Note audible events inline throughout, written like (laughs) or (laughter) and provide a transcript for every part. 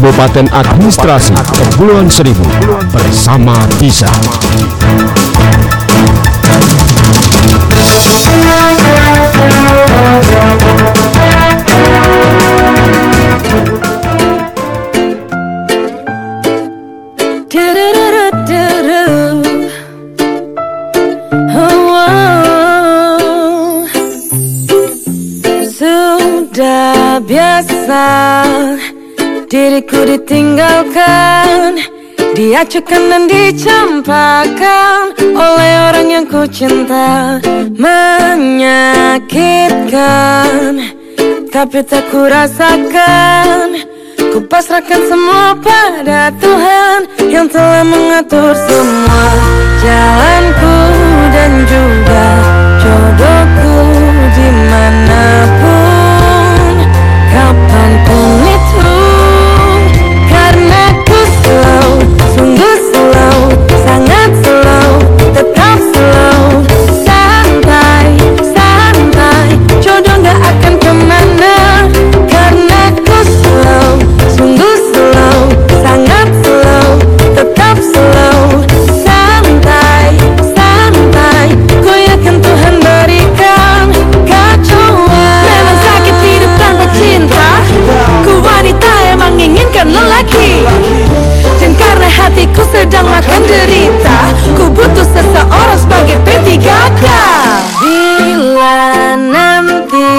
Kabupaten Administrasi Kepulauan Seribu bersama bisa. Sudah biasa diriku ditinggalkan Diacukan dan dicampakkan oleh orang yang ku cinta Menyakitkan. Tapi tak ku rasakan Ku pasrahkan semua pada Tuhan Yang telah mengatur semua Jalanku dan juga jodohku di mana pun sedang makan derita Ku butuh seseorang sebagai P3K Bila nanti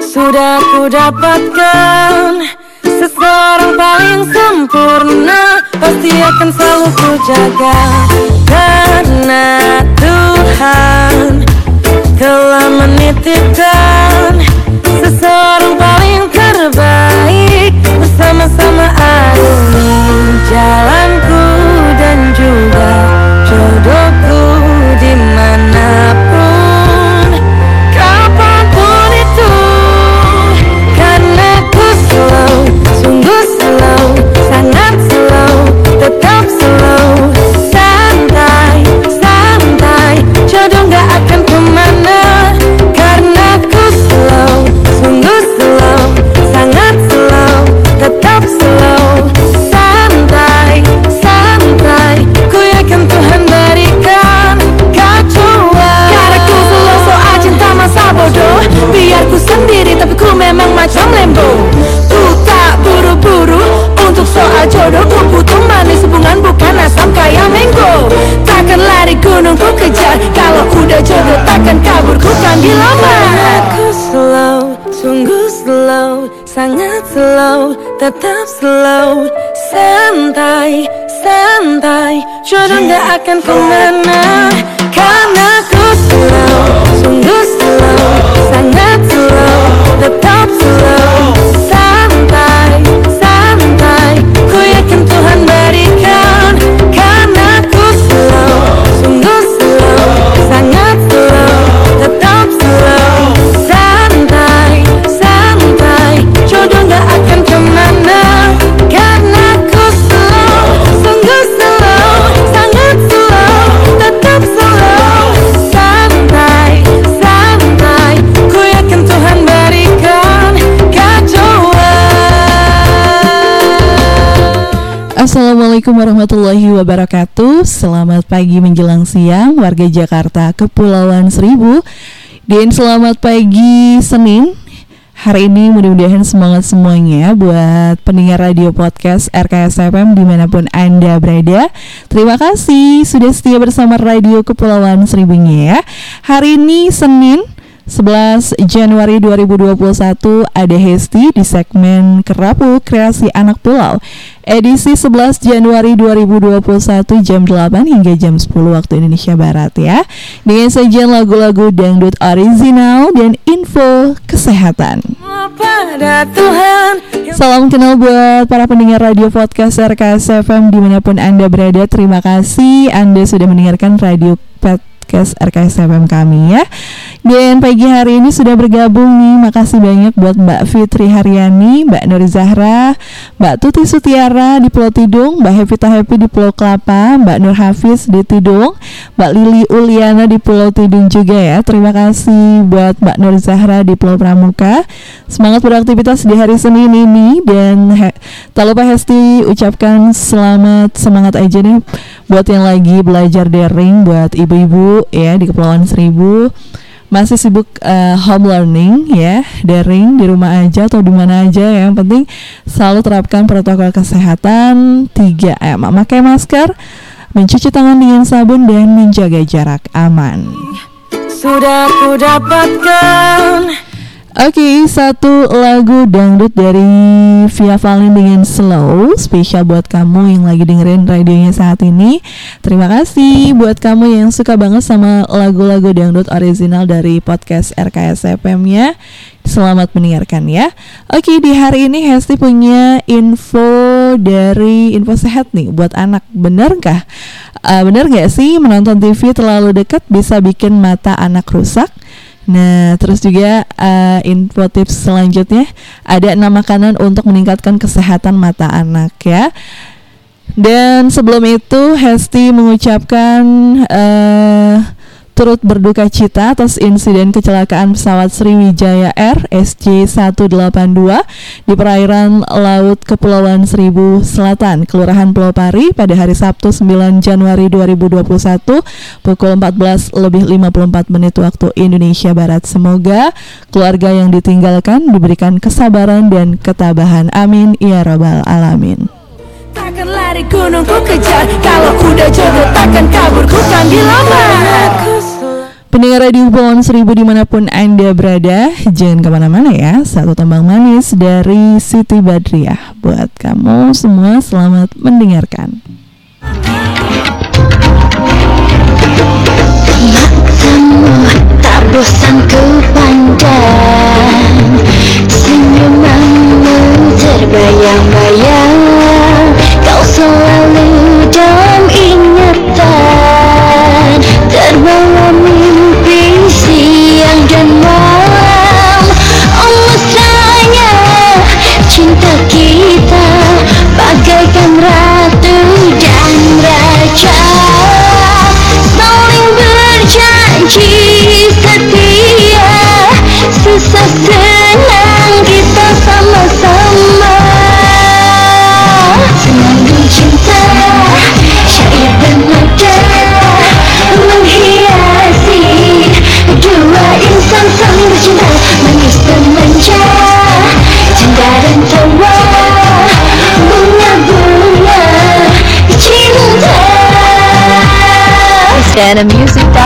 sudah ku dapatkan Seseorang paling sempurna Pasti akan selalu ku jaga. Karena Tuhan telah menitipkan macam lembo Ku tak buru-buru untuk soal jodoh Ku butuh manis hubungan bukan asam kayak mango. Takkan lari gunung ku kejar Kalau udah jodoh takkan kabur ku kan dilamar Aku slow, sungguh slow Sangat slow, tetap slow. Santai, santai Jodoh gak akan ke mana Assalamualaikum warahmatullahi wabarakatuh. Selamat pagi menjelang siang Warga Jakarta Kepulauan Seribu. Dan selamat pagi Senin. Hari ini mudah-mudahan semangat semuanya Buat pendengar radio podcast RKS FM Di mana pun Anda berada. Terima kasih sudah setia bersama Radio Kepulauan Seribunya ya. Hari ini Senin 11 Januari 2021 ada Hesti di segmen Kerapu Kreasi Anak Pulau. Edisi 11 Januari 2021 jam 8 hingga jam 10 waktu Indonesia Barat ya. Dengan sajian lagu-lagu dangdut original dan info kesehatan. Pada Tuhan Salam kenal buat para pendengar radio podcast RKS FM di mana pun Anda berada. Terima kasih Anda sudah mendengarkan radio podcast RKS FM kami ya. Dan pagi hari ini sudah bergabung nih, makasih banyak buat Mbak Fitri Haryani, Mbak Nur Zahra, Mbak Tuti Sutiara di Pulau Tidung, Mbak Hevita Happy di Pulau Kelapa, Mbak Nur Hafiz di Tidung, Mbak Lili Uliana di Pulau Tidung juga ya. Terima kasih buat Mbak Nur Zahra di Pulau Pramuka. Semangat beraktivitas di hari Senin ini dan tak lupa Hesti ucapkan selamat semangat aja nih buat yang lagi belajar daring buat ibu-ibu ya di Kepulauan Seribu. Masih sibuk uh, home learning ya daring di rumah aja atau di mana aja ya. yang penting selalu terapkan protokol kesehatan. 3M memakai masker mencuci tangan dengan sabun dan menjaga jarak aman. Sudah ku dapatkan Oke, satu lagu dangdut dari Via Valen dengan Slow Spesial buat kamu yang lagi dengerin radionya saat ini. Terima kasih buat kamu yang suka banget sama lagu-lagu dangdut original dari podcast RKS FM ya. Selamat mendengarkan ya. Oke, di hari ini Hesti punya info dari info sehat nih buat anak. Bener gak? Uh, bener gak sih? Menonton TV terlalu dekat bisa bikin mata anak rusak? Nah, terus juga uh, info tips selanjutnya ada enam makanan untuk meningkatkan kesehatan mata anak ya. Dan sebelum itu Hesti mengucapkan uh, turut berduka cita atas insiden kecelakaan pesawat Sriwijaya Air SJ182 di perairan Laut Kepulauan Seribu Selatan, Kelurahan Pulau Pari pada hari Sabtu 9 Januari 2021 pukul 14 lebih 54 menit waktu Indonesia Barat. Semoga keluarga yang ditinggalkan diberikan kesabaran dan ketabahan. Amin ya rabbal alamin. Lari gunung ku kejar. Kalau udah jodoh takkan kabur. Ku kan dilamar Pendengar Radio Kepulauan Seribu di mana pun Anda berada Jangan ke mana-mana ya. Satu tembang manis dari Siti Badriah Buat kamu semua. Selamat mendengarkan. Matamu tak bosan ku pandang Senyumanmu terbayang-bayang Susah senang kita sama-sama. Senandung cinta Syair dan nada Menghiasi Dua insan saling bercinta. Manis dan manja Cinta dan tawa Bunga-bunga Cinta. StanaMusic.com Matamu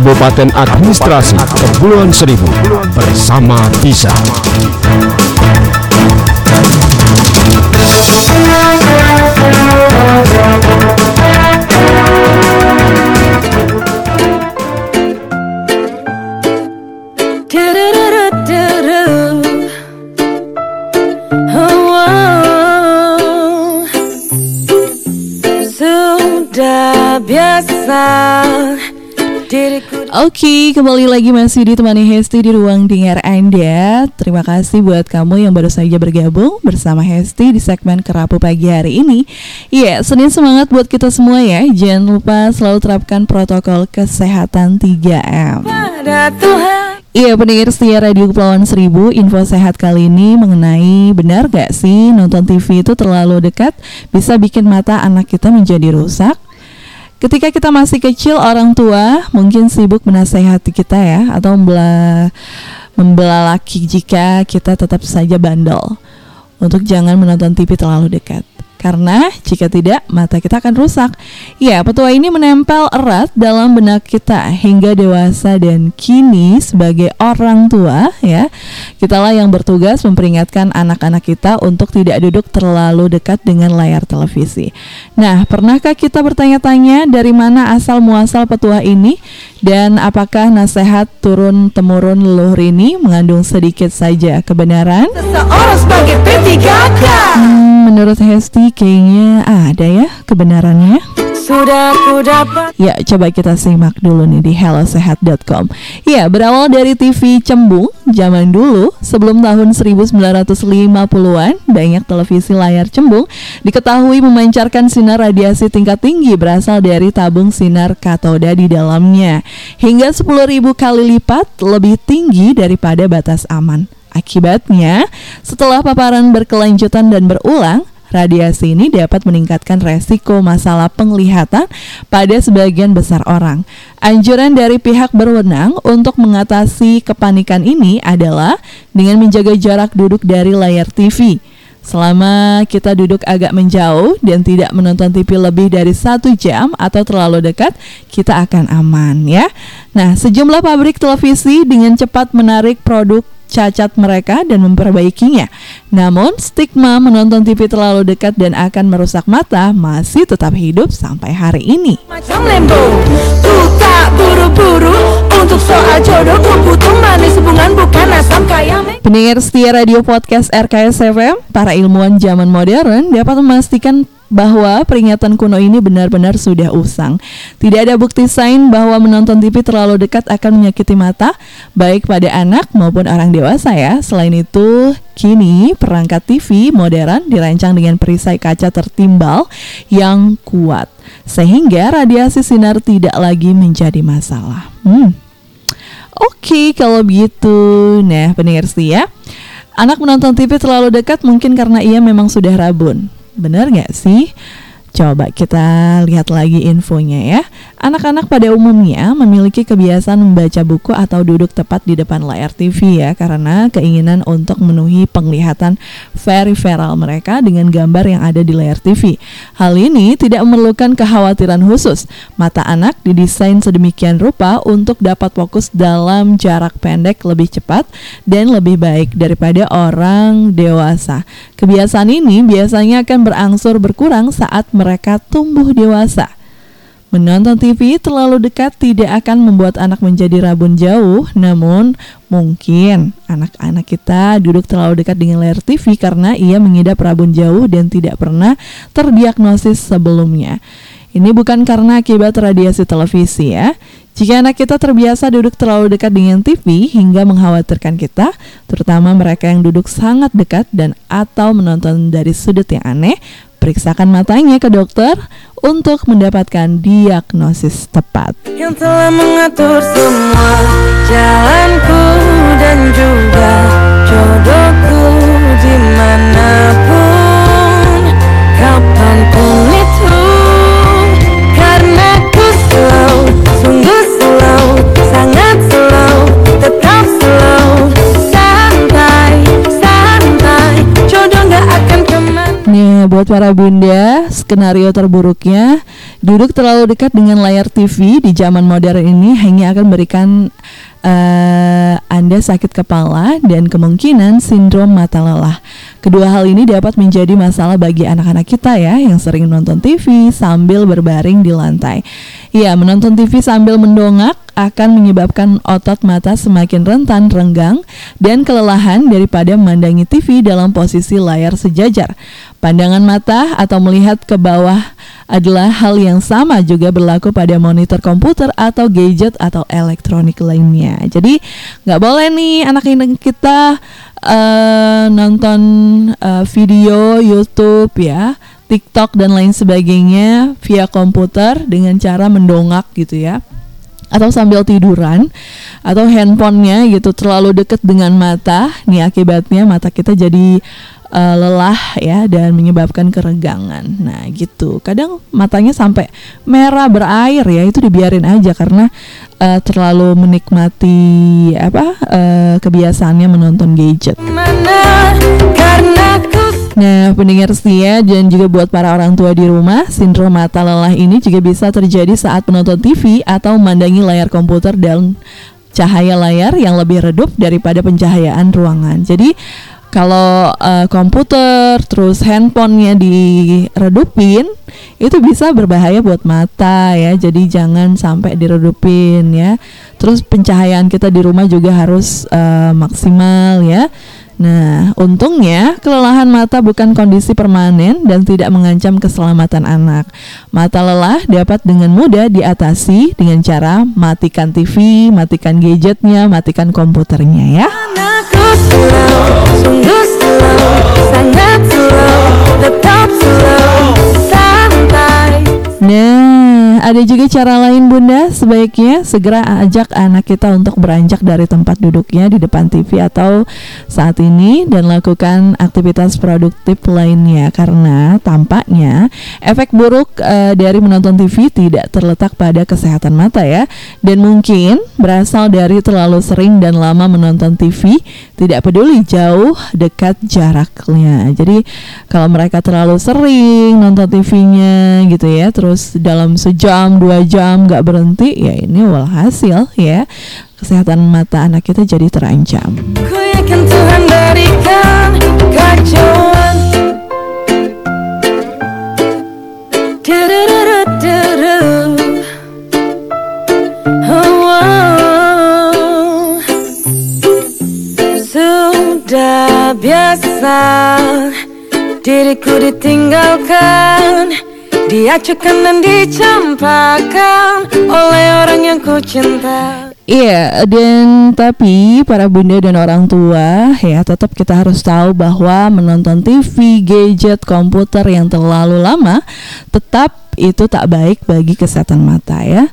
Kabupaten Administrasi Kepulauan Seribu bersama oh. Sudah biasa Oke, kembali lagi masih ditemani Hesti di ruang dengar Anda. Terima kasih buat kamu yang baru saja bergabung bersama Hesti di segmen Kerapu pagi hari ini. Iya, Senin semangat buat kita semua ya. Jangan lupa selalu terapkan protokol kesehatan 3M. pada Tuhan Iya, pendengar setia Radio Kepulauan Seribu, info sehat kali ini mengenai benar gak sih nonton TV itu terlalu dekat bisa bikin mata anak kita menjadi rusak? Ketika kita masih kecil, orang tua mungkin sibuk menasehati kita ya, atau membela, membelalaki jika kita tetap saja bandel untuk jangan menonton TV terlalu dekat. Karena jika tidak, mata kita akan rusak. Ya, petua ini menempel erat dalam benak kita hingga dewasa dan kini sebagai orang tua ya, kitalah yang bertugas memperingatkan anak-anak kita untuk tidak duduk terlalu dekat dengan layar televisi. Nah, pernahkah kita bertanya-tanya dari mana asal muasal petua ini dan apakah nasihat turun temurun leluhur ini mengandung sedikit saja kebenaran? Seseorang sebagai P3K Hmm, menurut Hesti kayaknya ada ya kebenarannya. Sudah ku dapat Ya, coba kita simak dulu nih di hellosehat.com. Ya, berawal dari TV cembung zaman dulu, sebelum tahun 1950-an, banyak televisi layar cembung diketahui memancarkan sinar radiasi tingkat tinggi berasal dari tabung sinar katoda di dalamnya, hingga 10.000 kali lipat lebih tinggi daripada batas aman. Akibatnya, setelah paparan berkelanjutan dan berulang, Radiasi ini dapat meningkatkan resiko masalah penglihatan pada sebagian besar orang. Anjuran dari pihak berwenang untuk mengatasi kepanikan ini adalah dengan menjaga jarak duduk dari layar TV. Selama kita duduk agak menjauh dan tidak menonton TV lebih dari satu jam atau terlalu dekat, kita akan aman ya. Nah, sejumlah pabrik televisi dengan cepat menarik produk cacat mereka dan memperbaikinya. Namun, stigma menonton TV terlalu dekat dan akan merusak mata masih tetap hidup sampai hari ini. macam lembo tak buru-buru Untuk soal jodoh butuh manis hubungan bukan asam kayak me- Pendengar setia radio podcast RKS FM, para ilmuwan zaman modern dapat memastikan bahwa peringatan kuno ini benar-benar sudah usang. Tidak ada bukti sain bahwa menonton TV terlalu dekat akan menyakiti mata, baik pada anak maupun orang dewasa ya. Selain itu, kini perangkat TV modern dirancang dengan perisai kaca tertimbal yang kuat, sehingga radiasi sinar tidak lagi menjadi masalah. Hmm. Oke, kalau begitu. Nah, pendengar setia, anak menonton TV terlalu dekat mungkin karena ia memang sudah rabun. Benar nggak sih? Coba kita lihat lagi infonya ya. Anak-anak pada umumnya memiliki kebiasaan membaca buku atau duduk tepat di depan layar TV ya karena keinginan untuk memenuhi penglihatan peripheral mereka dengan gambar yang ada di layar TV. Hal ini tidak memerlukan kekhawatiran khusus. Mata anak didesain sedemikian rupa untuk dapat fokus dalam jarak pendek lebih cepat dan lebih baik daripada orang dewasa. Kebiasaan ini biasanya akan berangsur berkurang saat mereka tumbuh dewasa. Menonton TV terlalu dekat tidak akan membuat anak menjadi rabun jauh, namun mungkin anak-anak kita duduk terlalu dekat dengan layar TV karena ia mengidap rabun jauh dan tidak pernah terdiagnosis sebelumnya. Ini bukan karena akibat radiasi televisi ya. Jika anak kita terbiasa duduk terlalu dekat dengan TV hingga mengkhawatirkan kita, terutama mereka yang duduk sangat dekat dan atau menonton dari sudut yang aneh, periksakan matanya ke dokter untuk mendapatkan diagnosis tepat. Yang telah mengatur semua Jalanku dan juga Jodohku di mana pun Kapan pun itu buat para bunda, skenario terburuknya duduk terlalu dekat dengan layar TV di zaman modern ini hanya akan memberikan eh, Anda sakit kepala dan kemungkinan sindrom mata lelah. Kedua hal ini dapat menjadi masalah bagi anak-anak kita ya yang sering nonton TV sambil berbaring di lantai. Ya, menonton TV sambil mendongak akan menyebabkan otot mata semakin rentan, renggang, dan kelelahan daripada memandangi TV dalam posisi layar sejajar. Pandangan mata atau melihat ke bawah adalah hal yang sama juga berlaku pada monitor komputer atau gadget atau elektronik lainnya. Jadi nggak boleh nih anak-anak kita eh, nonton eh, video YouTube ya, TikTok dan lain sebagainya via komputer dengan cara mendongak gitu ya atau sambil tiduran atau handphonenya gitu terlalu dekat dengan mata nih akibatnya mata kita jadi eh, lelah ya dan menyebabkan keregangan. Nah gitu. Kadang matanya sampai merah berair ya itu dibiarin aja karena eh, terlalu menikmati apa eh, kebiasaannya menonton gadget. Mana? Karena Nah, pendengar setia dan juga buat para orang tua di rumah, sindrom mata lelah ini juga bisa terjadi saat menonton TV atau memandangi layar komputer dan cahaya layar yang lebih redup daripada pencahayaan ruangan. Jadi, kalau eh, komputer terus handphonenya diredupin itu bisa berbahaya buat mata ya. Jadi jangan sampai diredupin ya. Terus pencahayaan kita di rumah juga harus eh, maksimal ya Nah, untungnya kelelahan mata bukan kondisi permanen dan tidak mengancam keselamatan anak. Mata lelah dapat dengan mudah diatasi dengan cara matikan TV, matikan gadgetnya, matikan komputernya ya. Anakku slow, sungguh slow, sangat slow, ada juga cara lain Bunda, sebaiknya segera ajak anak kita untuk beranjak dari tempat duduknya di depan TV atau saat ini dan lakukan aktivitas produktif lainnya. Karena tampaknya efek buruk eh, dari menonton TV tidak terletak pada kesehatan mata ya. Dan mungkin berasal dari terlalu sering dan lama menonton TV, tidak peduli jauh, dekat jaraknya. Jadi kalau mereka terlalu sering nonton TV-nya gitu ya, terus dalam sejam dua jam nggak berhenti, ya ini walhasil ya kesehatan mata anak kita jadi terancam. Ku yakin Tuhan berikan kacauan oh. Sudah biasa diriku ditinggalkan Diacukan dan dicampakkan oleh orang yang ku cinta Iya, dan tapi para bunda dan orang tua ya tetap kita harus tahu bahwa menonton TV, gadget, komputer yang terlalu lama tetap itu tak baik bagi kesehatan mata ya.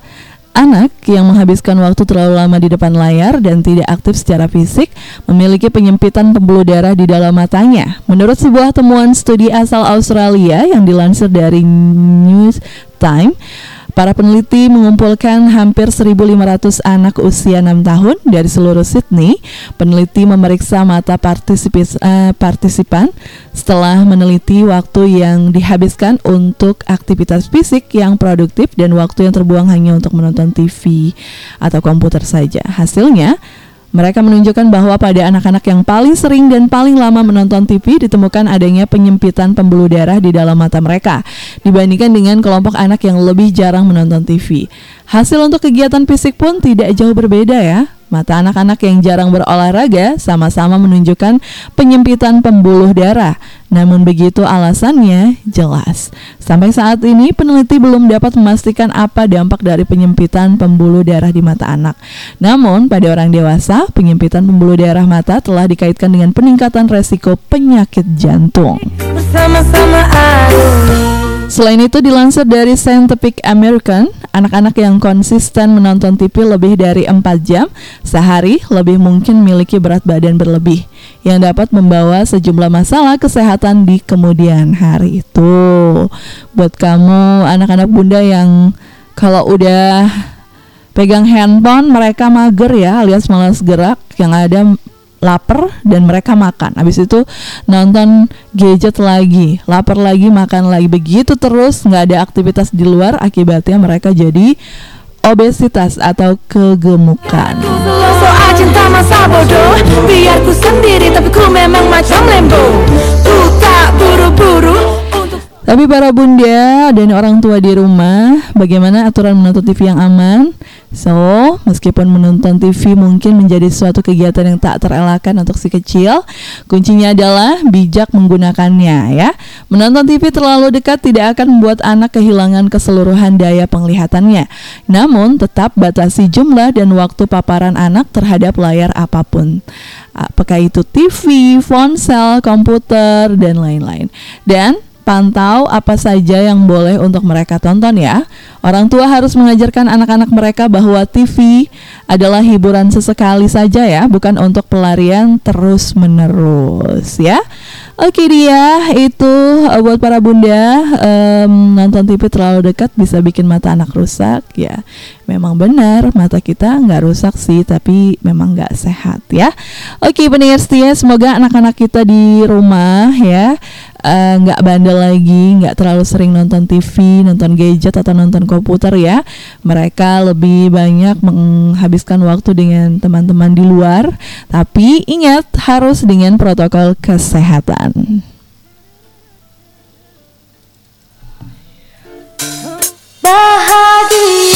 Anak yang menghabiskan waktu terlalu lama di depan layar dan tidak aktif secara fisik memiliki penyempitan pembuluh darah di dalam matanya. Menurut sebuah temuan studi asal Australia yang dilansir dari News Time, Para peneliti mengumpulkan hampir 1.500 anak usia 6 tahun dari seluruh Sydney. Peneliti memeriksa mata eh, partisipan setelah meneliti waktu yang dihabiskan untuk aktivitas fisik yang produktif dan waktu yang terbuang hanya untuk menonton TV atau komputer saja. Hasilnya, mereka menunjukkan bahwa pada anak-anak yang paling sering dan paling lama menonton TV ditemukan adanya penyempitan pembuluh darah di dalam mata mereka dibandingkan dengan kelompok anak yang lebih jarang menonton TV. Hasil untuk kegiatan fisik pun tidak jauh berbeda ya. Mata anak-anak yang jarang berolahraga sama-sama menunjukkan penyempitan pembuluh darah. Namun begitu alasannya jelas. Sampai saat ini peneliti belum dapat memastikan apa dampak dari penyempitan pembuluh darah di mata anak. Namun pada orang dewasa, penyempitan pembuluh darah mata telah dikaitkan dengan peningkatan resiko penyakit jantung. Bersama-sama Selain itu dilansir dari Scientific American, anak-anak yang konsisten menonton TV lebih dari 4 jam sehari lebih mungkin memiliki berat badan berlebih yang dapat membawa sejumlah masalah kesehatan di kemudian hari itu. Buat kamu anak-anak bunda yang kalau udah pegang handphone mereka mager ya alias malas gerak yang ada lapar dan mereka makan. Habis itu nonton gadget lagi, lapar lagi, makan lagi. Begitu terus nggak ada aktivitas di luar, akibatnya mereka jadi obesitas atau kegemukan. Tapi para bunda dan orang tua di rumah, bagaimana aturan menonton TV yang aman? So, meskipun menonton TV mungkin menjadi suatu kegiatan yang tak terelakkan untuk si kecil, kuncinya adalah bijak menggunakannya ya. Menonton TV terlalu dekat tidak akan membuat anak kehilangan keseluruhan daya penglihatannya. Namun, tetap batasi jumlah dan waktu paparan anak terhadap layar apa pun. Apakah itu TV, ponsel, komputer, dan lain-lain. Dan pantau apa saja yang boleh untuk mereka tonton ya. Orang tua harus mengajarkan anak-anak mereka bahwa TV adalah hiburan sesekali saja ya, bukan untuk pelarian terus-menerus ya. Oke dia itu uh, buat para bunda em, nonton TV terlalu dekat bisa bikin mata anak rusak ya. Memang benar mata kita nggak rusak sih tapi memang nggak sehat ya. Oke pendengar setia semoga anak-anak kita di rumah ya eh, nggak bandel lagi, nggak terlalu sering nonton TV, nonton gadget atau nonton komputer ya. Mereka lebih banyak menghabiskan waktu dengan teman-teman di luar, tapi ingat harus dengan protokol kesehatan. Bahagia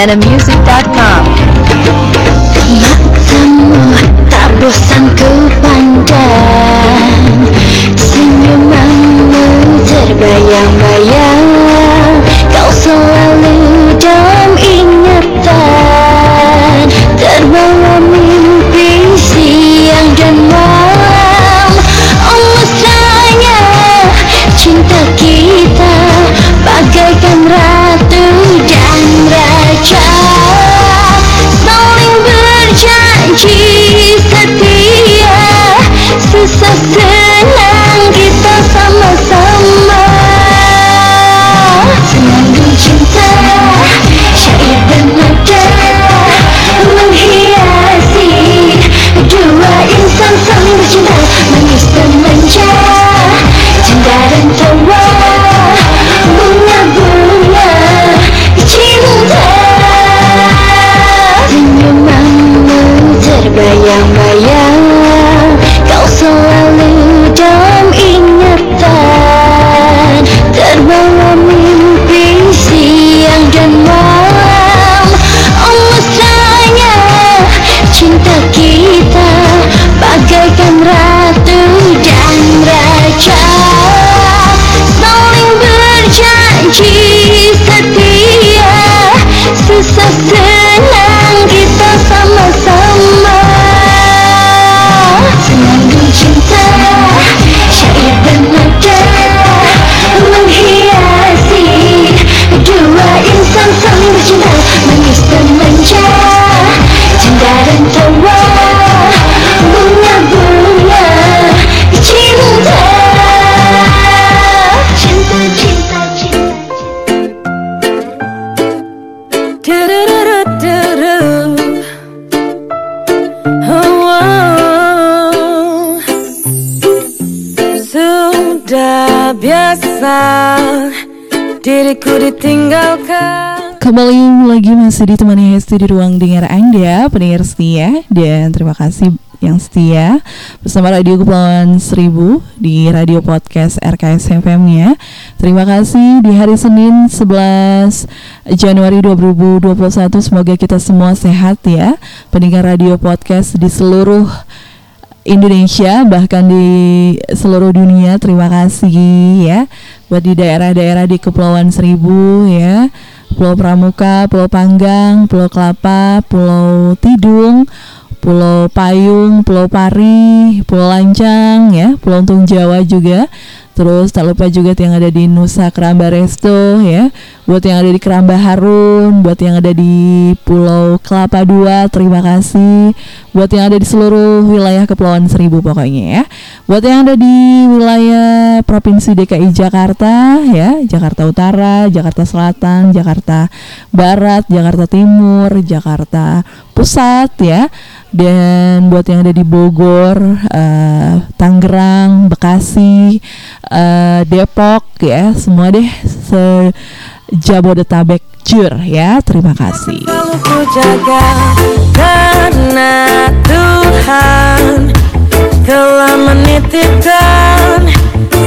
DanaMusic.com. Matamu tak bosan ku pandang Senyumanmu terbayang-bayang 一起。Jesus. Kembali lagi masih ditemani Hesti di ruang dengar Anda, pendengar setia dan terima kasih yang setia bersama Radio Kepulauan Seribu di Radio Podcast RKS FM ya. Terima kasih di hari Senin 11 Januari 2021 semoga kita semua sehat ya. Pendengar Radio Podcast di seluruh Indonesia bahkan di seluruh dunia terima kasih ya buat di daerah-daerah di Kepulauan Seribu ya Pulau Pramuka, Pulau Panggang, Pulau Kelapa, Pulau Tidung, Pulau Payung, Pulau Pari, Pulau Lancang ya, Pulau Untung Jawa juga. Terus tak lupa juga yang ada di Nusa Keramba Resto ya. Buat yang ada di Keramba Harun, buat yang ada di Pulau Kelapa Dua, terima kasih. Buat yang ada di seluruh wilayah Kepulauan Seribu pokoknya ya. Buat yang ada di wilayah Provinsi DKI Jakarta ya, Jakarta Utara, Jakarta Selatan, Jakarta Barat, Jakarta Timur, Jakarta Pusat ya. Dan buat yang ada di Bogor, eh, Tangerang, Bekasi, eh, Depok ya, semua deh se Jabodetabek jur ya. Terima kasih. Selalu ku jaga karena Tuhan telah menitipkan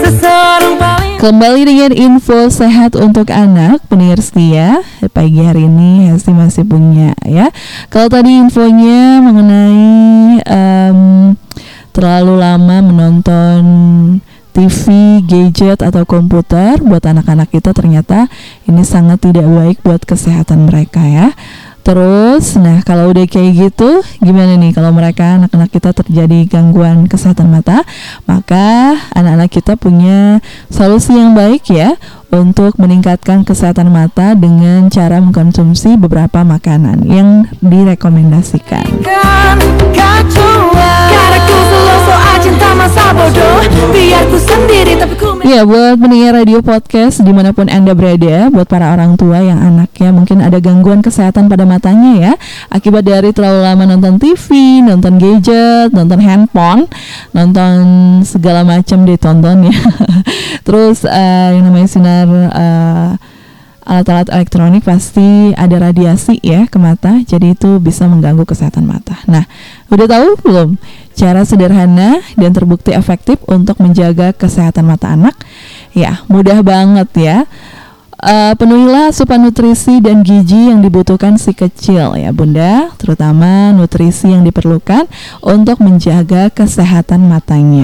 seseorang paling Kembali dengan info sehat untuk anak pendengar setia Pagi hari ini Hesti masih punya ya Kalau tadi infonya mengenai em, Terlalu lama menonton TV, gadget atau komputer buat anak-anak kita ternyata ini sangat tidak baik buat kesehatan mereka ya. Terus, nah kalau udah kayak gitu, gimana nih kalau mereka anak-anak kita terjadi gangguan kesehatan mata, maka anak-anak kita punya solusi yang baik ya untuk meningkatkan kesehatan mata dengan cara mengkonsumsi beberapa makanan yang direkomendasikan. kan masa bodoh Biar ku sendiri tapi ku Ya, buat pendengar radio podcast di mana pun Anda berada, buat para orang tua yang anaknya mungkin ada gangguan kesehatan pada matanya ya, akibat dari terlalu lama nonton TV, nonton gadget, nonton handphone, nonton segala macam ditonton ya. (laughs) Terus eh, yang namanya sinar eh, alat-alat elektronik pasti ada radiasi ya ke mata, jadi itu bisa mengganggu kesehatan mata. Nah, udah tahu belum cara sederhana dan terbukti efektif untuk menjaga kesehatan mata anak? Ya, mudah banget ya. Eh, penuhilah asupan nutrisi dan gizi yang dibutuhkan si kecil ya bunda, terutama nutrisi yang diperlukan untuk menjaga kesehatan matanya.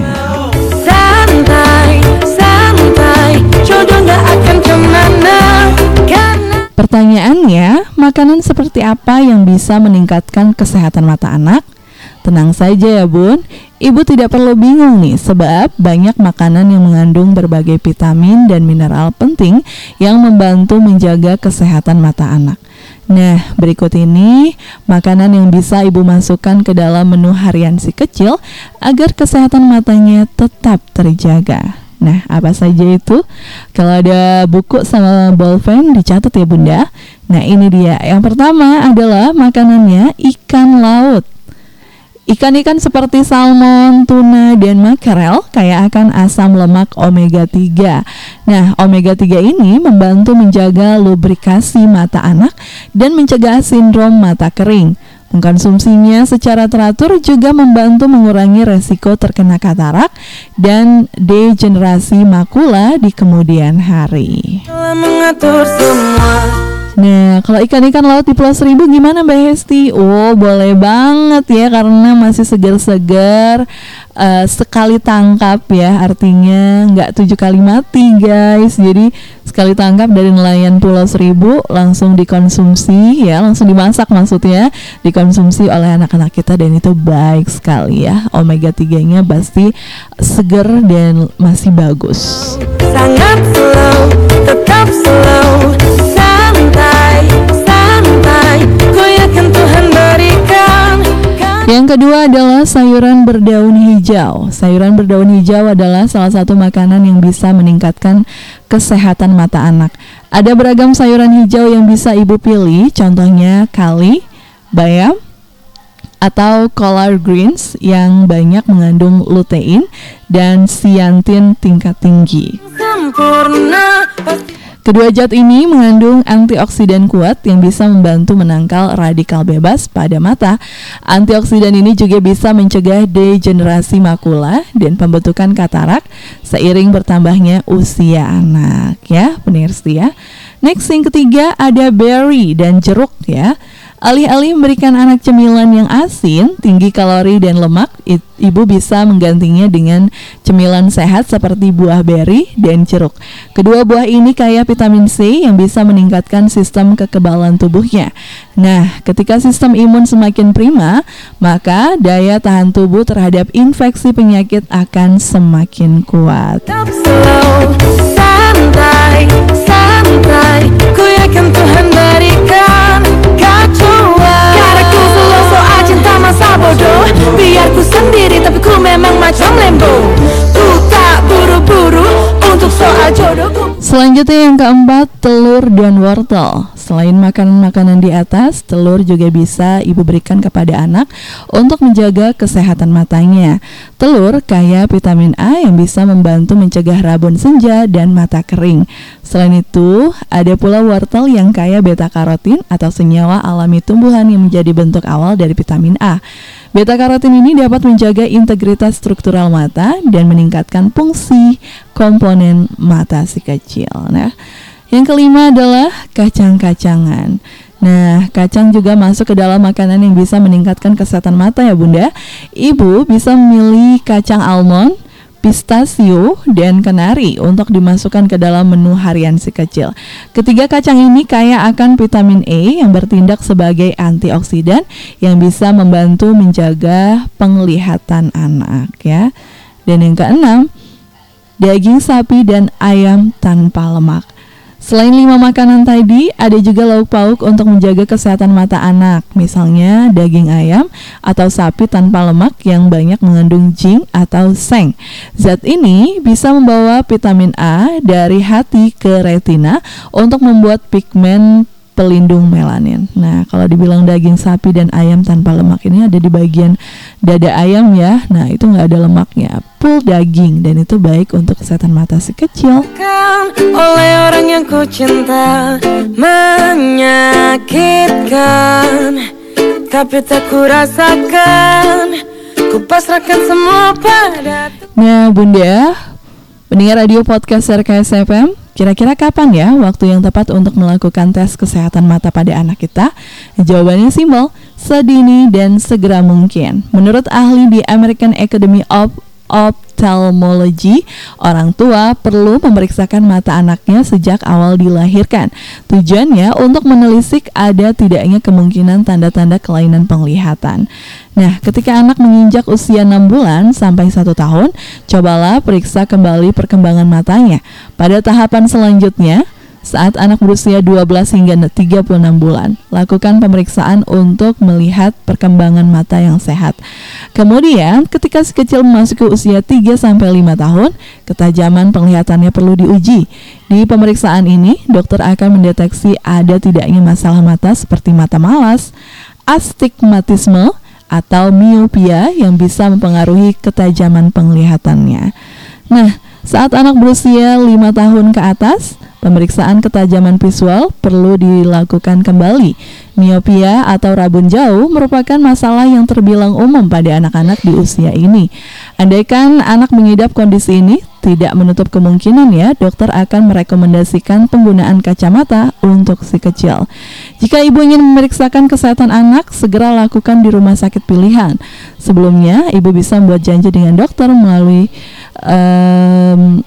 Santai, santai Jodoh gak akan ke mana Karena Pertanyaannya, makanan seperti apa yang bisa meningkatkan kesehatan mata anak? Tenang saja ya bun, ibu tidak perlu bingung nih sebab banyak makanan yang mengandung berbagai vitamin dan mineral penting yang membantu menjaga kesehatan mata anak. Nah, berikut ini makanan yang bisa ibu masukkan ke dalam menu harian si kecil agar kesehatan matanya tetap terjaga. Nah, apa saja itu? Kalau ada buku sama bolpen dicatat ya bunda. Nah, ini dia. Yang pertama adalah makanannya ikan laut. Ikan-ikan seperti salmon, tuna, dan makarel kaya akan asam lemak omega 3. Nah, omega 3 ini membantu menjaga lubrikasi mata anak dan mencegah sindrom mata kering. Mengkonsumsinya secara teratur juga membantu mengurangi resiko terkena katarak dan degenerasi makula di kemudian hari. mengatur semua Nah, kalau ikan-ikan laut di Pulau Seribu gimana Mbak Hesti? Oh, boleh banget ya karena masih segar-segar eh, sekali tangkap ya, artinya nggak tujuh kali mati guys. Jadi sekali tangkap dari nelayan Pulau Seribu langsung dikonsumsi ya, langsung dimasak maksudnya, dikonsumsi oleh anak-anak kita dan itu baik sekali ya. Omega 3-nya pasti segar dan masih bagus. Sangat slow, tetap slow Yang kedua adalah sayuran berdaun hijau. Sayuran berdaun hijau adalah salah satu makanan yang bisa meningkatkan kesehatan mata anak. Ada beragam sayuran hijau yang bisa ibu pilih, contohnya kali, bayam, atau collard greens yang banyak mengandung lutein dan siantin tingkat tinggi. Kedua zat ini mengandung antioksidan kuat yang bisa membantu menangkal radikal bebas pada mata. Antioksidan ini juga bisa mencegah degenerasi makula dan pembentukan katarak seiring bertambahnya usia anak ya, pendengar setia. Next yang ketiga ada berry dan jeruk ya. Alih-alih memberikan anak cemilan yang asin, tinggi kalori dan lemak, ibu bisa menggantinya dengan cemilan sehat seperti buah beri dan jeruk. Kedua buah ini kaya vitamin C yang bisa meningkatkan sistem kekebalan tubuhnya. Nah, ketika sistem imun semakin prima, maka daya tahan tubuh terhadap infeksi penyakit akan semakin kuat. Santai, santai Ku yakin Tuhan berikan masa bodoh. Biar ku sendiri tapi ku memang macam lembo Ku tak buru-buru Selanjutnya yang keempat, telur dan wortel. Selain makanan-makanan di atas, telur juga bisa ibu berikan kepada anak untuk menjaga kesehatan matanya. Telur kaya vitamin A yang bisa membantu mencegah rabun senja dan mata kering. Selain itu, ada pula wortel yang kaya beta karotin atau senyawa alami tumbuhan yang menjadi bentuk awal dari vitamin A. Beta karotin ini dapat menjaga integritas struktural mata dan meningkatkan fungsi komponen mata si kecil. Nah, yang kelima adalah kacang-kacangan. Nah, kacang juga masuk ke dalam makanan yang bisa meningkatkan kesehatan mata ya Bunda. Ibu bisa memilih kacang almond, pistachio, dan kenari untuk dimasukkan ke dalam menu harian si kecil. Ketiga kacang ini kaya akan vitamin E yang bertindak sebagai antioksidan yang bisa membantu menjaga penglihatan anak ya. Dan yang keenam, daging sapi dan ayam tanpa lemak. Selain lima makanan tadi, ada juga lauk pauk untuk menjaga kesehatan mata anak. Misalnya daging ayam atau sapi tanpa lemak yang banyak mengandung zinc atau seng. Zat ini bisa membawa vitamin A dari hati ke retina untuk membuat pigmen pelindung melanin. Nah, kalau dibilang daging sapi dan ayam tanpa lemak ini ada di bagian dada ayam ya. Nah, itu nggak ada lemaknya. Full daging dan itu baik untuk kesehatan mata si kecil. Kan oleh orang yang ku cinta menyakitkan Tapi tak ku rasakan Ku pasrahkan semua pada Nah, Bunda, pendengar radio podcast RKS FM, kira-kira kapan ya waktu yang tepat untuk melakukan tes kesehatan mata pada anak kita? Jawabannya simpel, sedini dan segera mungkin. Menurut ahli di American Academy of Ophthalmology, orang tua perlu memeriksakan mata anaknya sejak awal dilahirkan. Tujuannya untuk menelisik ada tidaknya kemungkinan tanda-tanda kelainan penglihatan. Nah, ketika anak menginjak usia 6 bulan sampai 1 tahun, cobalah periksa kembali perkembangan matanya. Pada tahapan selanjutnya, saat anak berusia 12 hingga 36 bulan. Lakukan pemeriksaan untuk melihat perkembangan mata yang sehat. Kemudian, ketika si kecil memasuki usia 3 sampai 5 tahun, ketajaman penglihatannya perlu diuji. Di pemeriksaan ini, dokter akan mendeteksi ada tidaknya masalah mata seperti mata malas, astigmatisme, atau miopia yang bisa mempengaruhi ketajaman penglihatannya. Nah, saat anak berusia 5 tahun ke atas, pemeriksaan ketajaman visual perlu dilakukan kembali. Miopia atau rabun jauh merupakan masalah yang terbilang umum pada anak-anak di usia ini. Andaikan anak mengidap kondisi ini, tidak menutup kemungkinan ya dokter akan merekomendasikan penggunaan kacamata untuk si kecil. Jika ibu ingin memeriksakan kesehatan anak, segera lakukan di rumah sakit pilihan. Sebelumnya, ibu bisa membuat janji dengan dokter melalui em,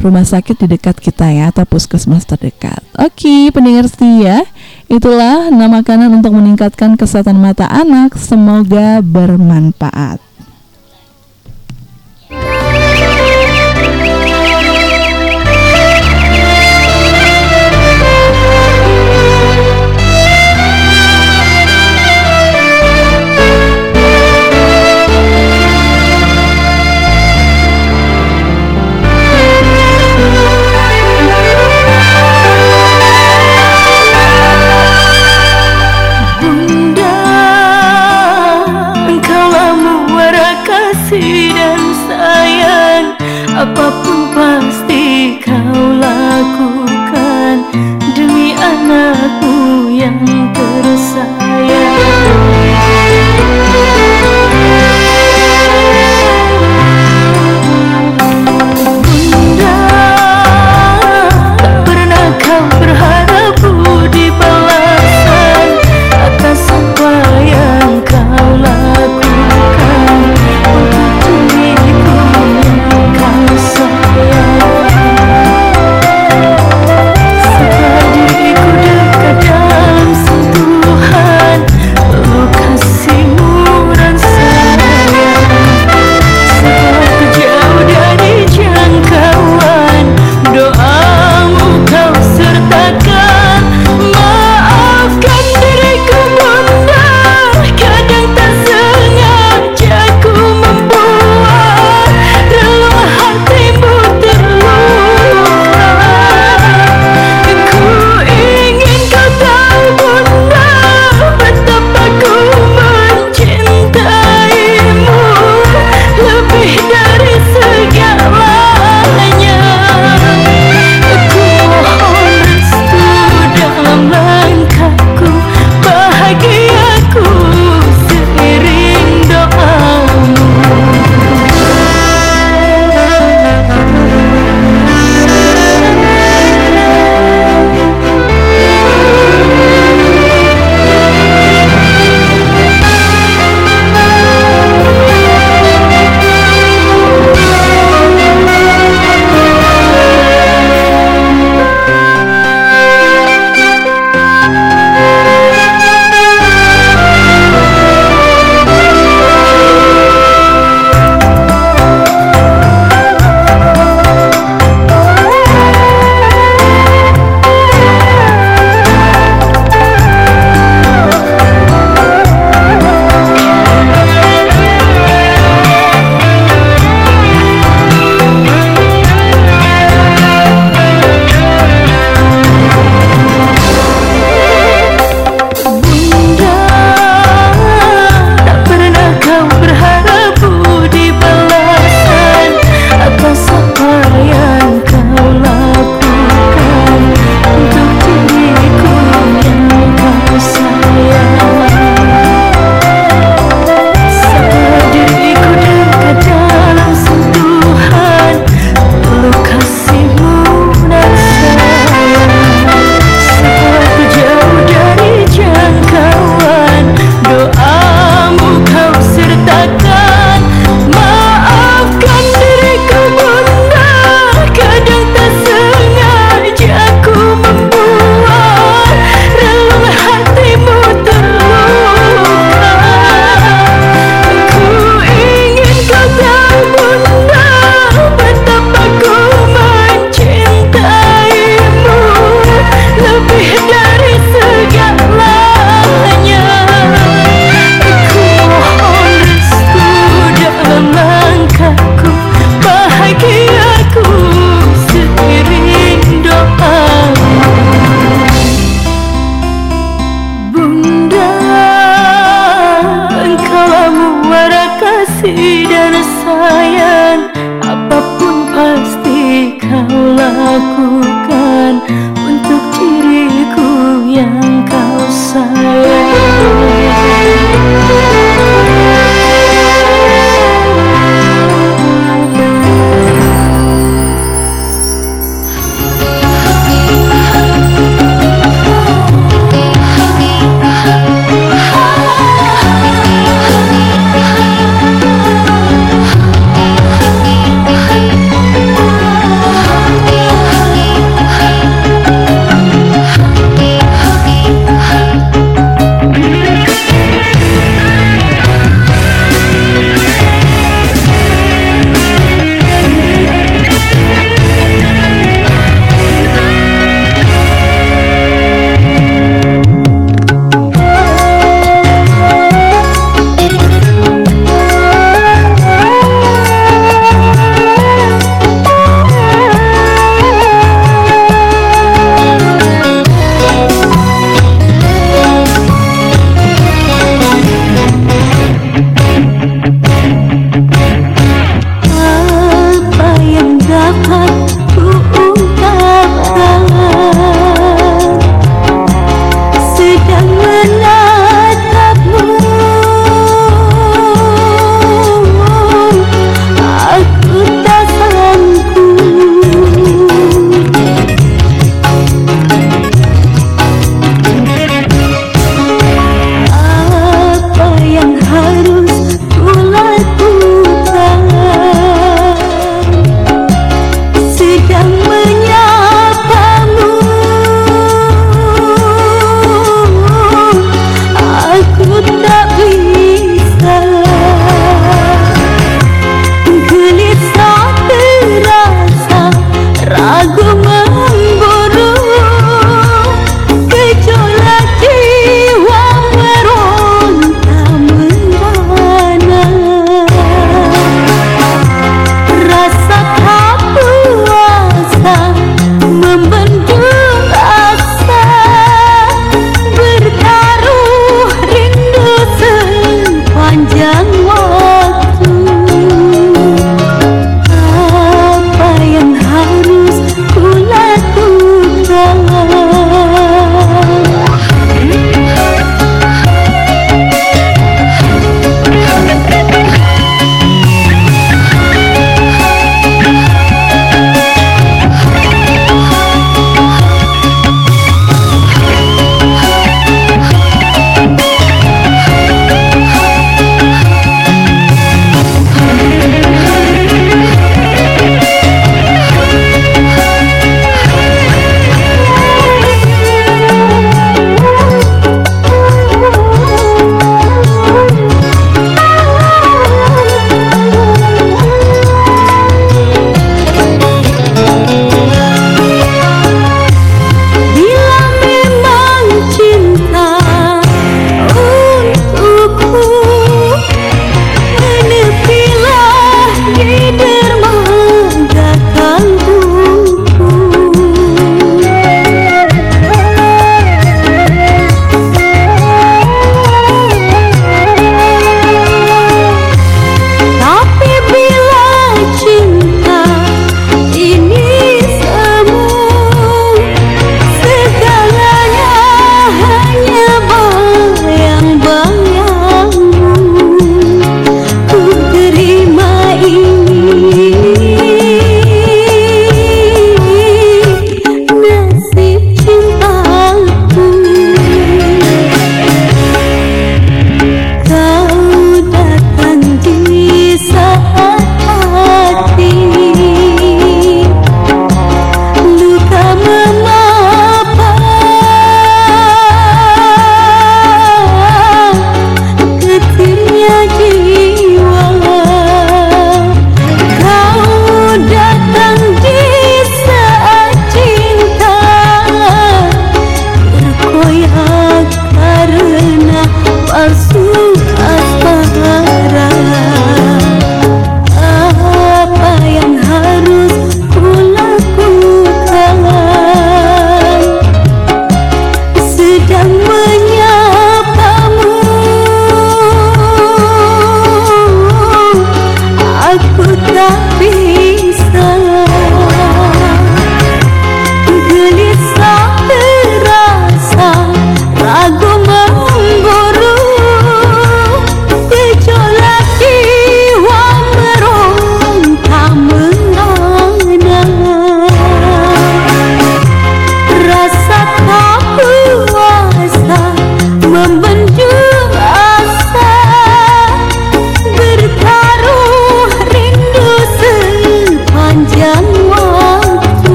rumah sakit di dekat kita ya atau puskesmas terdekat. Oke, pendengar setia, itulah nama makanan untuk meningkatkan kesehatan mata anak. Semoga bermanfaat. Apapun pasti kau lakukan Demi anakmu yang tersayang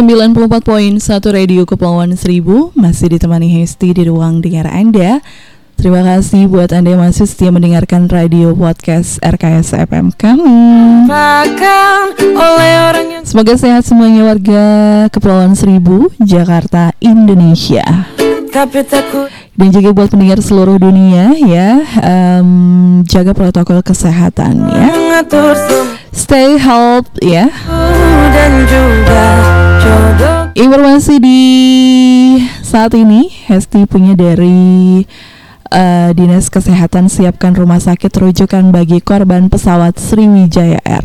94.1 Radio Kepulauan Seribu. Masih ditemani Hesti di ruang dengar Anda. Terima kasih buat Anda yang masih setia mendengarkan radio podcast RKS FM kami. Semoga sehat semuanya warga Kepulauan Seribu, Jakarta, Indonesia. Tapi takut. Dan juga buat pendengar seluruh dunia ya em, Jaga protokol kesehatan ya Stay healthy ya. Dan juga jodoh. Informasi di saat ini Hesti punya dari eh, Dinas Kesehatan siapkan rumah sakit rujukan bagi korban pesawat Sriwijaya Air.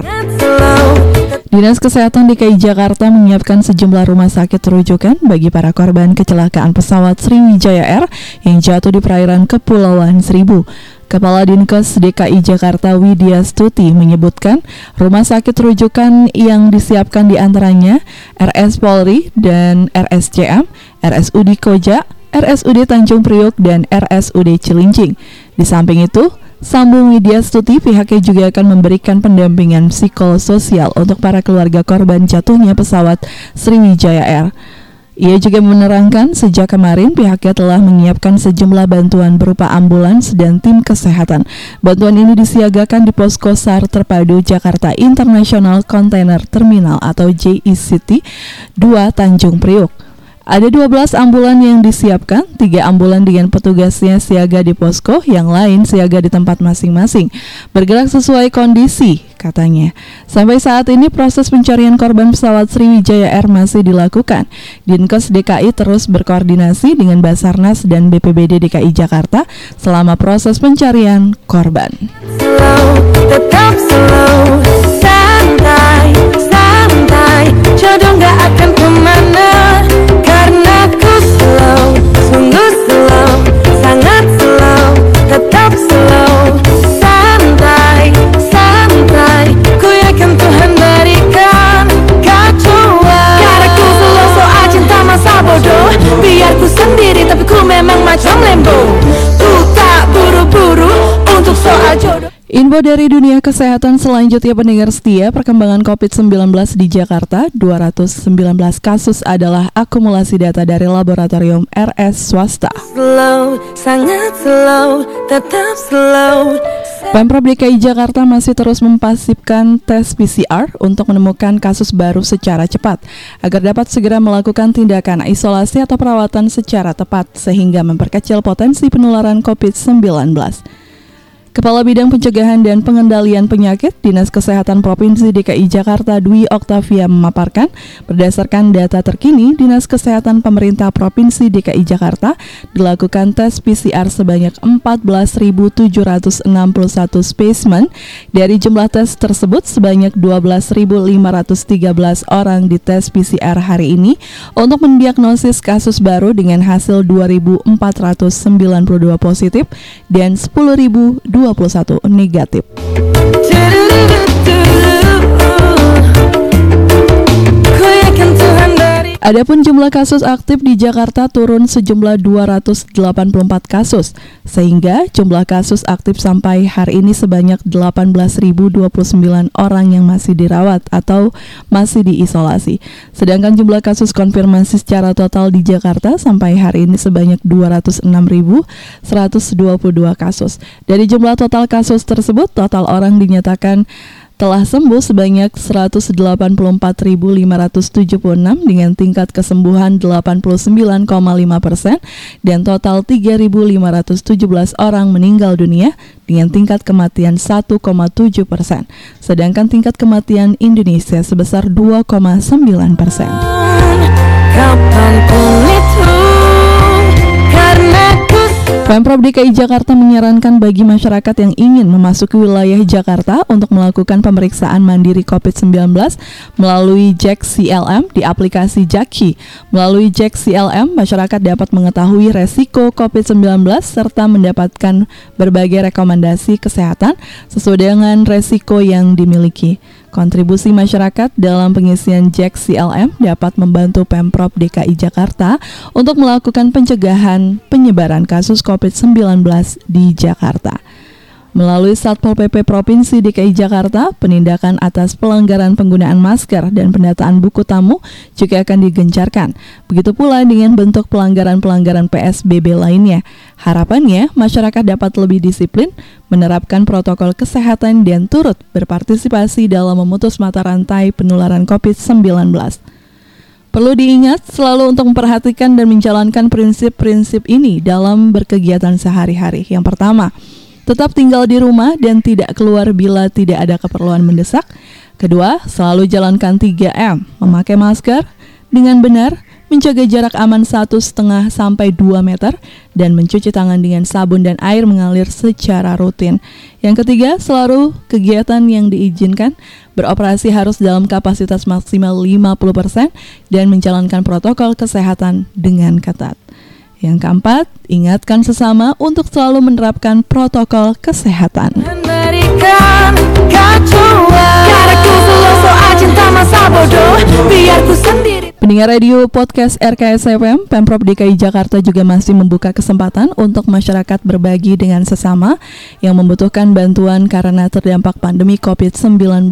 Dinas Kesehatan DKI Jakarta menyiapkan sejumlah rumah sakit rujukan bagi para korban kecelakaan pesawat Sriwijaya Air yang jatuh di perairan Kepulauan Seribu. Kepala Dinkes DKI Jakarta Widya Stuti menyebutkan rumah sakit rujukan yang disiapkan di antaranya RS Polri dan RSCM, RSUD Koja, RSUD Tanjung Priok, dan RSUD Cilincing. Di samping itu, Sambung Widya Stuti pihaknya juga akan memberikan pendampingan psikososial untuk para keluarga korban jatuhnya pesawat Sriwijaya Air. Ia juga menerangkan sejak kemarin pihaknya telah menyiapkan sejumlah bantuan berupa ambulans dan tim kesehatan. Bantuan ini disiagakan di Posko SAR Terpadu Jakarta International Container Terminal atau JICT 2 Tanjung Priok. Ada 12 ambulan yang disiapkan, tiga ambulan dengan petugasnya siaga di posko, yang lain siaga di tempat masing-masing. Bergerak sesuai kondisi, katanya. Sampai saat ini proses pencarian korban pesawat Sriwijaya Air masih dilakukan. Dinkes DKI terus berkoordinasi dengan Basarnas dan BPBD DKI Jakarta selama proses pencarian korban. Jodoh gak akan ke mana Info dari dunia kesehatan selanjutnya pendengar setia perkembangan COVID-19 di Jakarta 219 kasus adalah akumulasi data dari laboratorium RS swasta. slow, sangat slow, tetap slow. Pemprov DKI Jakarta masih terus mempasifkan tes PCR untuk menemukan kasus baru secara cepat agar dapat segera melakukan tindakan isolasi atau perawatan secara tepat sehingga memperkecil potensi penularan COVID-19. Kepala Bidang Pencegahan dan Pengendalian Penyakit Dinas Kesehatan Provinsi DKI Jakarta Dwi Oktavia memaparkan berdasarkan data terkini Dinas Kesehatan Pemerintah Provinsi DKI Jakarta dilakukan tes PCR sebanyak 14.761 spesimen. Dari jumlah tes tersebut sebanyak 12.513 orang dites PCR hari ini untuk mendiagnosis kasus baru dengan hasil 2.492 positif dan 10.021 negatif. Adapun jumlah kasus aktif di Jakarta turun sejumlah 284 kasus, sehingga jumlah kasus aktif sampai hari ini sebanyak 18.029 orang yang masih dirawat atau masih diisolasi. Sedangkan jumlah kasus konfirmasi secara total di Jakarta sampai hari ini sebanyak 206.122 kasus. Dari jumlah total kasus tersebut, total orang dinyatakan telah sembuh sebanyak 184.576 dengan tingkat kesembuhan 89,5 persen dan total 3.517 orang meninggal dunia dengan tingkat kematian 1,7 persen. Sedangkan tingkat kematian Indonesia sebesar 2,9 persen. Karena ku Pemprov DKI Jakarta menyarankan bagi masyarakat yang ingin memasuki wilayah Jakarta untuk melakukan pemeriksaan mandiri COVID-19 melalui Jack CLM di aplikasi Jaki. Melalui Jack CLM, masyarakat dapat mengetahui resiko COVID-19 serta mendapatkan berbagai rekomendasi kesehatan sesuai dengan resiko yang dimiliki. Kontribusi masyarakat dalam pengisian Jack CLM dapat membantu Pemprov DKI Jakarta untuk melakukan pencegahan penyebaran kasus COVID-19 di Jakarta. Melalui Satpol PP Provinsi DKI Jakarta, penindakan atas pelanggaran penggunaan masker dan pendataan buku tamu juga akan digencarkan. Begitu pula dengan bentuk pelanggaran-pelanggaran PSBB lainnya. Harapannya, masyarakat dapat lebih disiplin, menerapkan protokol kesehatan dan turut berpartisipasi dalam memutus mata rantai penularan COVID-19. Perlu diingat selalu untuk memperhatikan dan menjalankan prinsip-prinsip ini dalam berkegiatan sehari-hari. Yang pertama, tetap tinggal di rumah dan tidak keluar bila tidak ada keperluan mendesak. Kedua, selalu jalankan 3M, memakai masker dengan benar, menjaga jarak aman 1,5 sampai 2 meter, dan mencuci tangan dengan sabun dan air mengalir secara rutin. Yang ketiga, selalu kegiatan yang diizinkan beroperasi harus dalam kapasitas maksimal 50% dan menjalankan protokol kesehatan dengan ketat. Yang keempat, ingatkan sesama untuk selalu menerapkan protokol kesehatan. Biar ku sendiri Pendengar radio podcast RKS FM, Pemprov DKI Jakarta juga masih membuka kesempatan untuk masyarakat berbagi dengan sesama yang membutuhkan bantuan karena terdampak pandemi COVID-19.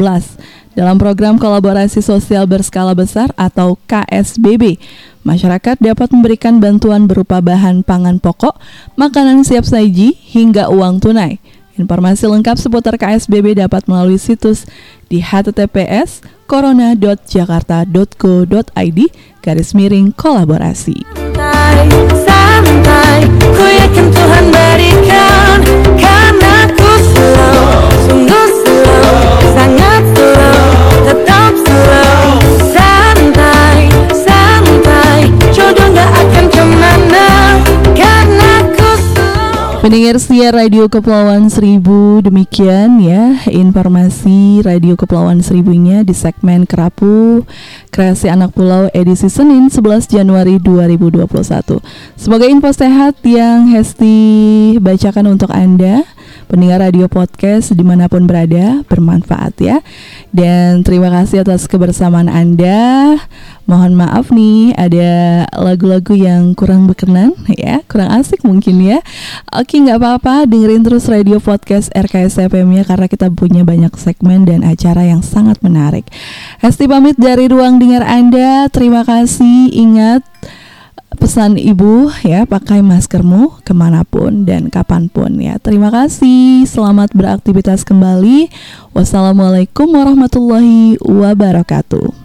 Dalam program kolaborasi sosial berskala besar atau KSBB, masyarakat dapat memberikan bantuan berupa bahan pangan pokok, makanan siap saji, hingga uang tunai. Informasi lengkap seputar KSBB dapat melalui situs di https corona.jakarta.go.id garis miring kolaborasi. Pendengar setia Radio Kepulauan Seribu demikian ya informasi Radio Kepulauan Seribunya di segmen Kerapu Kreasi Anak Pulau edisi Senin 11 Januari 2021. Semoga info sehat yang Hesti bacakan untuk Anda pendengar radio podcast di mana pun berada bermanfaat ya. Dan terima kasih atas kebersamaan Anda. Mohon maaf nih ada lagu-lagu yang kurang berkenan ya kurang asik mungkin ya. Oke nggak apa-apa dengerin terus radio podcast RKS FM ya karena kita punya banyak segmen dan acara yang sangat menarik. Hesti pamit dari ruang dengar Anda. Terima kasih ingat pesan ibu ya pakai maskermu ke mana pun dan kapan pun ya. Terima kasih selamat beraktivitas kembali. Wassalamualaikum warahmatullahi wabarakatuh